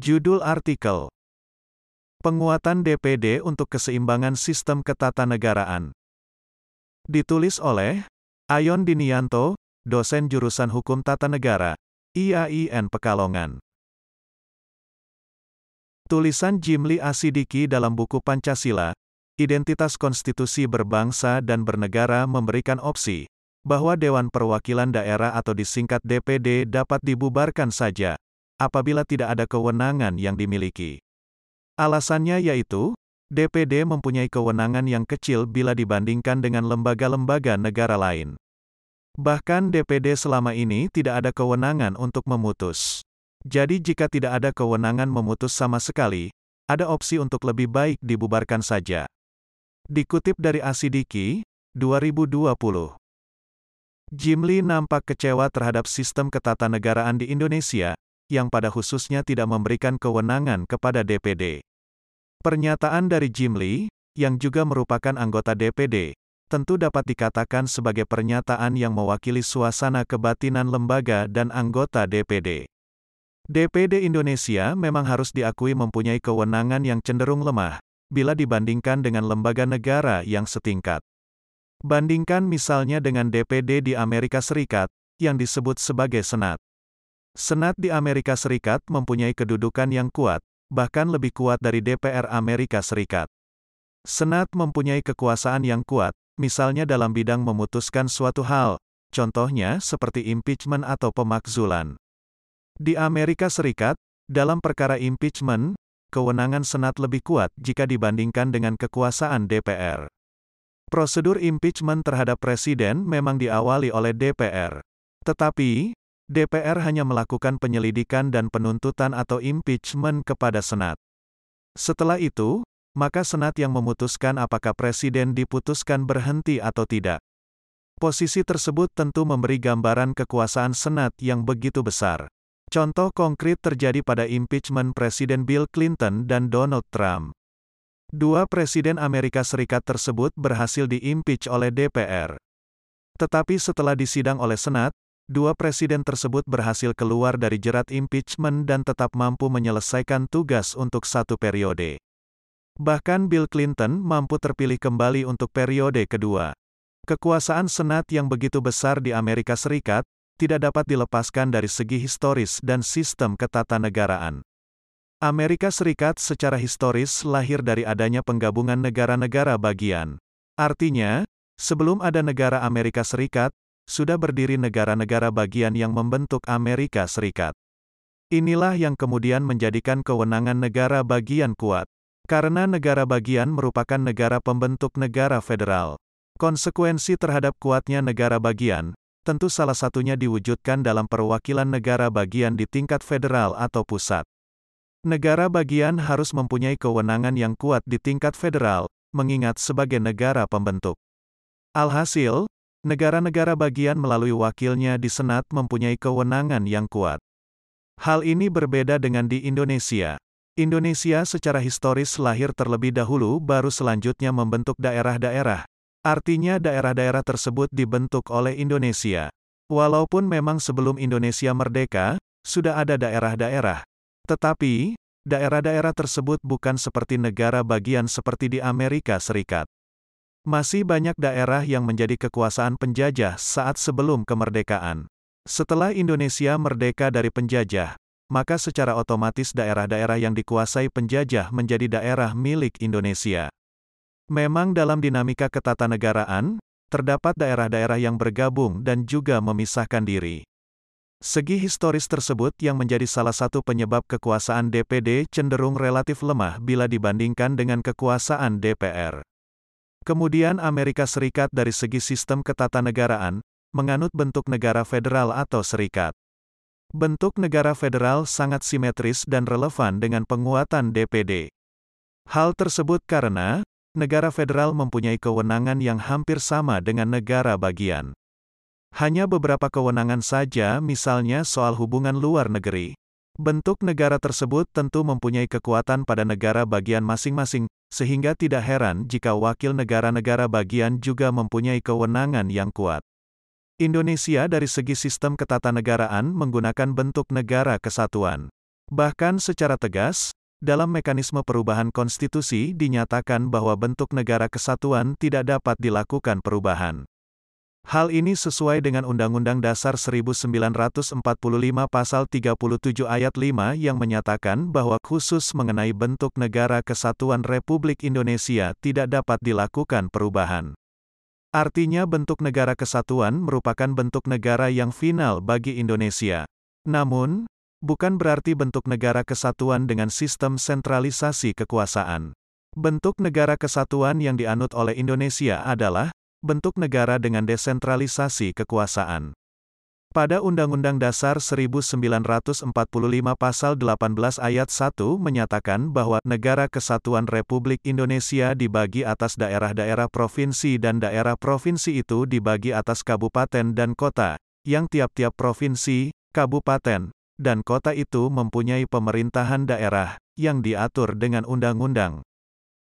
Judul artikel Penguatan DPD untuk Keseimbangan Sistem Ketatanegaraan. Ditulis oleh Ayon Dinianto, dosen jurusan Hukum Tata Negara, IAIN Pekalongan. Tulisan Jimli Asidiki dalam buku Pancasila, Identitas Konstitusi Berbangsa dan Bernegara memberikan opsi, bahwa Dewan Perwakilan Daerah atau disingkat DPD dapat dibubarkan saja, apabila tidak ada kewenangan yang dimiliki. Alasannya yaitu, DPD mempunyai kewenangan yang kecil bila dibandingkan dengan lembaga-lembaga negara lain. Bahkan DPD selama ini tidak ada kewenangan untuk memutus. Jadi jika tidak ada kewenangan memutus sama sekali, ada opsi untuk lebih baik dibubarkan saja. Dikutip dari Asidiki, 2020. Jimli nampak kecewa terhadap sistem ketatanegaraan di Indonesia, yang pada khususnya tidak memberikan kewenangan kepada DPD. Pernyataan dari Jim Lee, yang juga merupakan anggota DPD, tentu dapat dikatakan sebagai pernyataan yang mewakili suasana kebatinan lembaga dan anggota DPD. DPD Indonesia memang harus diakui mempunyai kewenangan yang cenderung lemah, bila dibandingkan dengan lembaga negara yang setingkat. Bandingkan misalnya dengan DPD di Amerika Serikat, yang disebut sebagai Senat. Senat di Amerika Serikat mempunyai kedudukan yang kuat, bahkan lebih kuat dari DPR Amerika Serikat. Senat mempunyai kekuasaan yang kuat, misalnya dalam bidang memutuskan suatu hal, contohnya seperti impeachment atau pemakzulan. Di Amerika Serikat, dalam perkara impeachment, kewenangan Senat lebih kuat jika dibandingkan dengan kekuasaan DPR. Prosedur impeachment terhadap presiden memang diawali oleh DPR. Tetapi, DPR hanya melakukan penyelidikan dan penuntutan atau impeachment kepada Senat. Setelah itu, maka Senat yang memutuskan apakah Presiden diputuskan berhenti atau tidak. Posisi tersebut tentu memberi gambaran kekuasaan Senat yang begitu besar. Contoh konkret terjadi pada impeachment Presiden Bill Clinton dan Donald Trump. Dua presiden Amerika Serikat tersebut berhasil diimpeach oleh DPR. Tetapi setelah disidang oleh Senat, dua presiden tersebut berhasil keluar dari jerat impeachment dan tetap mampu menyelesaikan tugas untuk satu periode. Bahkan Bill Clinton mampu terpilih kembali untuk periode kedua. Kekuasaan Senat yang begitu besar di Amerika Serikat, tidak dapat dilepaskan dari segi historis dan sistem ketatanegaraan. Amerika Serikat secara historis lahir dari adanya penggabungan negara-negara bagian. Artinya, sebelum ada negara Amerika Serikat, sudah berdiri negara-negara bagian yang membentuk Amerika Serikat. Inilah yang kemudian menjadikan kewenangan negara bagian kuat. Karena negara bagian merupakan negara pembentuk negara federal. Konsekuensi terhadap kuatnya negara bagian, tentu salah satunya diwujudkan dalam perwakilan negara bagian di tingkat federal atau pusat. Negara bagian harus mempunyai kewenangan yang kuat di tingkat federal, mengingat sebagai negara pembentuk. Alhasil, negara-negara bagian melalui wakilnya di Senat mempunyai kewenangan yang kuat. Hal ini berbeda dengan di Indonesia. Indonesia secara historis lahir terlebih dahulu baru selanjutnya membentuk daerah-daerah. Artinya daerah-daerah tersebut dibentuk oleh Indonesia. Walaupun memang sebelum Indonesia merdeka, sudah ada daerah-daerah. Tetapi, daerah-daerah tersebut bukan seperti negara bagian seperti di Amerika Serikat. Masih banyak daerah yang menjadi kekuasaan penjajah saat sebelum kemerdekaan. Setelah Indonesia merdeka dari penjajah, maka secara otomatis daerah-daerah yang dikuasai penjajah menjadi daerah milik Indonesia. Memang dalam dinamika ketatanegaraan, terdapat daerah-daerah yang bergabung dan juga memisahkan diri. Segi historis tersebut yang menjadi salah satu penyebab kekuasaan DPD cenderung relatif lemah bila dibandingkan dengan kekuasaan DPR. Kemudian Amerika Serikat dari segi sistem ketatanegaraan, menganut bentuk negara federal atau serikat. Bentuk negara federal sangat simetris dan relevan dengan penguatan DPD. Hal tersebut karena, negara federal mempunyai kewenangan yang hampir sama dengan negara bagian. Hanya beberapa kewenangan saja misalnya soal hubungan luar negeri. Bentuk negara tersebut tentu mempunyai kekuatan pada negara bagian masing-masing, sehingga tidak heran jika wakil negara-negara bagian juga mempunyai kewenangan yang kuat. Indonesia dari segi sistem ketatanegaraan menggunakan bentuk negara kesatuan. Bahkan secara tegas, dalam mekanisme perubahan konstitusi dinyatakan bahwa bentuk negara kesatuan tidak dapat dilakukan perubahan. Hal ini sesuai dengan Undang-Undang Dasar 1945 Pasal 37 Ayat 5 yang menyatakan bahwa khusus mengenai bentuk negara kesatuan Republik Indonesia tidak dapat dilakukan perubahan. Artinya bentuk negara kesatuan merupakan bentuk negara yang final bagi Indonesia. Namun, bukan berarti bentuk negara kesatuan dengan sistem sentralisasi kekuasaan. Bentuk negara kesatuan yang dianut oleh Indonesia adalah bentuk negara dengan desentralisasi kekuasaan. Pada Undang-Undang Dasar 1945 Pasal 18 Ayat 1 menyatakan bahwa negara kesatuan Republik Indonesia dibagi atas daerah-daerah provinsi dan daerah provinsi itu dibagi atas kabupaten dan kota, yang tiap-tiap provinsi, kabupaten, dan kota itu mempunyai pemerintahan daerah, yang diatur dengan undang-undang.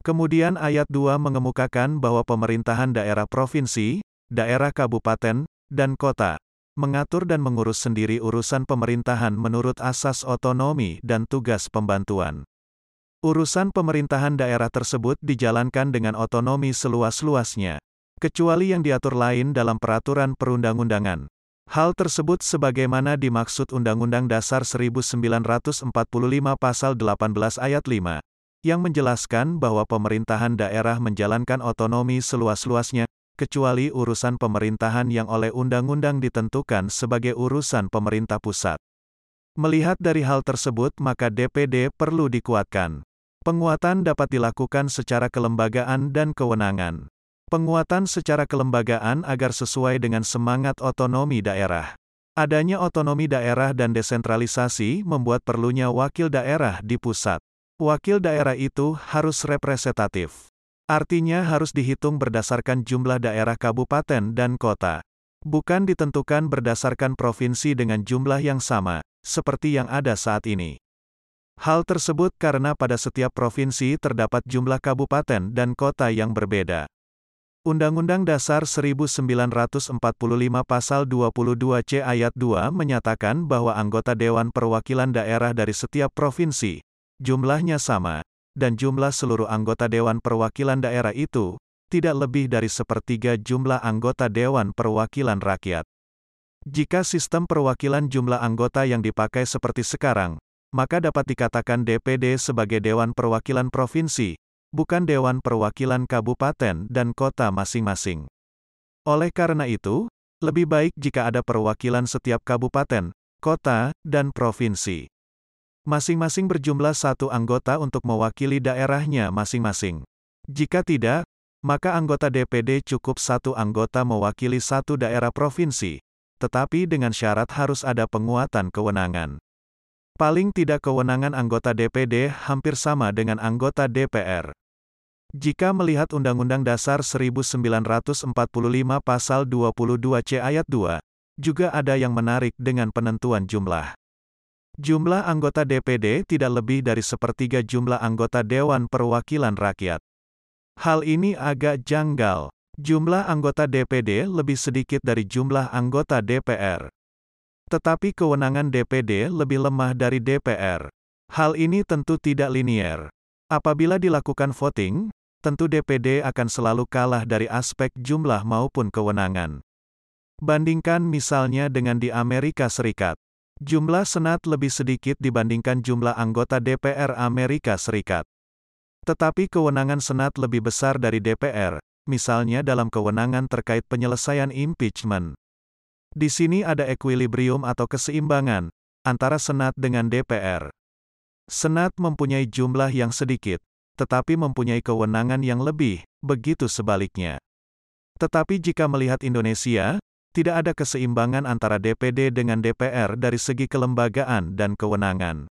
Kemudian ayat 2 mengemukakan bahwa pemerintahan daerah provinsi, daerah kabupaten, dan kota, mengatur dan mengurus sendiri urusan pemerintahan menurut asas otonomi dan tugas pembantuan. Urusan pemerintahan daerah tersebut dijalankan dengan otonomi seluas-luasnya, kecuali yang diatur lain dalam peraturan perundang-undangan. Hal tersebut sebagaimana dimaksud Undang-Undang Dasar 1945 Pasal 18 Ayat 5, yang menjelaskan bahwa pemerintahan daerah menjalankan otonomi seluas-luasnya, kecuali urusan pemerintahan yang oleh undang-undang ditentukan sebagai urusan pemerintah pusat. Melihat dari hal tersebut maka DPD perlu dikuatkan. Penguatan dapat dilakukan secara kelembagaan dan kewenangan. Penguatan secara kelembagaan agar sesuai dengan semangat otonomi daerah. Adanya otonomi daerah dan desentralisasi membuat perlunya wakil daerah di pusat. Wakil daerah itu harus representatif. Artinya harus dihitung berdasarkan jumlah daerah kabupaten dan kota. Bukan ditentukan berdasarkan provinsi dengan jumlah yang sama, seperti yang ada saat ini. Hal tersebut karena pada setiap provinsi terdapat jumlah kabupaten dan kota yang berbeda. Undang-Undang Dasar 1945 Pasal 22C Ayat 2 menyatakan bahwa anggota Dewan Perwakilan Daerah dari setiap provinsi, jumlahnya sama, dan jumlah seluruh anggota Dewan Perwakilan Daerah itu, tidak lebih dari sepertiga jumlah anggota Dewan Perwakilan Rakyat. Jika sistem perwakilan jumlah anggota yang dipakai seperti sekarang, maka dapat dikatakan DPD sebagai Dewan Perwakilan Provinsi, bukan Dewan Perwakilan Kabupaten dan Kota masing-masing. Oleh karena itu, lebih baik jika ada perwakilan setiap kabupaten, kota, dan provinsi. Masing-masing berjumlah satu anggota untuk mewakili daerahnya masing-masing. Jika tidak, maka anggota DPD cukup satu anggota mewakili satu daerah provinsi, tetapi dengan syarat harus ada penguatan kewenangan. Paling tidak kewenangan anggota DPD hampir sama dengan anggota DPR. Jika melihat Undang-Undang Dasar 1945 Pasal 22C Ayat 2, juga ada yang menarik dengan penentuan jumlah. Jumlah anggota DPD tidak lebih dari sepertiga jumlah anggota Dewan Perwakilan Rakyat. Hal ini agak janggal. Jumlah anggota DPD lebih sedikit dari jumlah anggota DPR. Tetapi kewenangan DPD lebih lemah dari DPR. Hal ini tentu tidak linier. Apabila dilakukan voting, tentu DPD akan selalu kalah dari aspek jumlah maupun kewenangan. Bandingkan misalnya dengan di Amerika Serikat. Jumlah Senat lebih sedikit dibandingkan jumlah anggota DPR Amerika Serikat. Tetapi kewenangan Senat lebih besar dari DPR, misalnya dalam kewenangan terkait penyelesaian impeachment. Di sini ada equilibrium atau keseimbangan antara Senat dengan DPR. Senat mempunyai jumlah yang sedikit, tetapi mempunyai kewenangan yang lebih, begitu sebaliknya. Tetapi jika melihat Indonesia, tidak ada keseimbangan antara DPD dengan DPR dari segi kelembagaan dan kewenangan.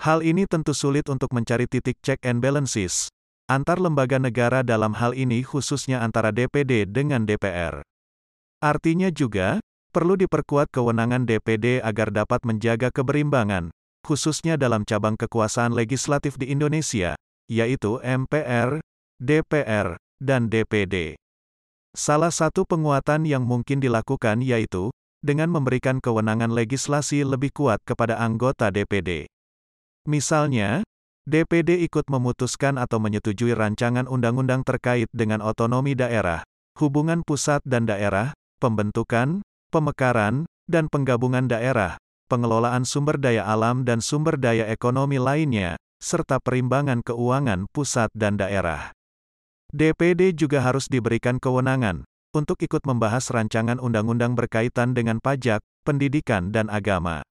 Hal ini tentu sulit untuk mencari titik check and balances antar lembaga negara dalam hal ini khususnya antara DPD dengan DPR. Artinya juga, perlu diperkuat kewenangan DPD agar dapat menjaga keberimbangan, khususnya dalam cabang kekuasaan legislatif di Indonesia, yaitu MPR, DPR, dan DPD. Salah satu penguatan yang mungkin dilakukan yaitu dengan memberikan kewenangan legislasi lebih kuat kepada anggota DPD. Misalnya, DPD ikut memutuskan atau menyetujui rancangan undang-undang terkait dengan otonomi daerah, hubungan pusat dan daerah, pembentukan, pemekaran, dan penggabungan daerah, pengelolaan sumber daya alam dan sumber daya ekonomi lainnya, serta perimbangan keuangan pusat dan daerah. DPD juga harus diberikan kewenangan untuk ikut membahas rancangan undang-undang berkaitan dengan pajak, pendidikan dan agama.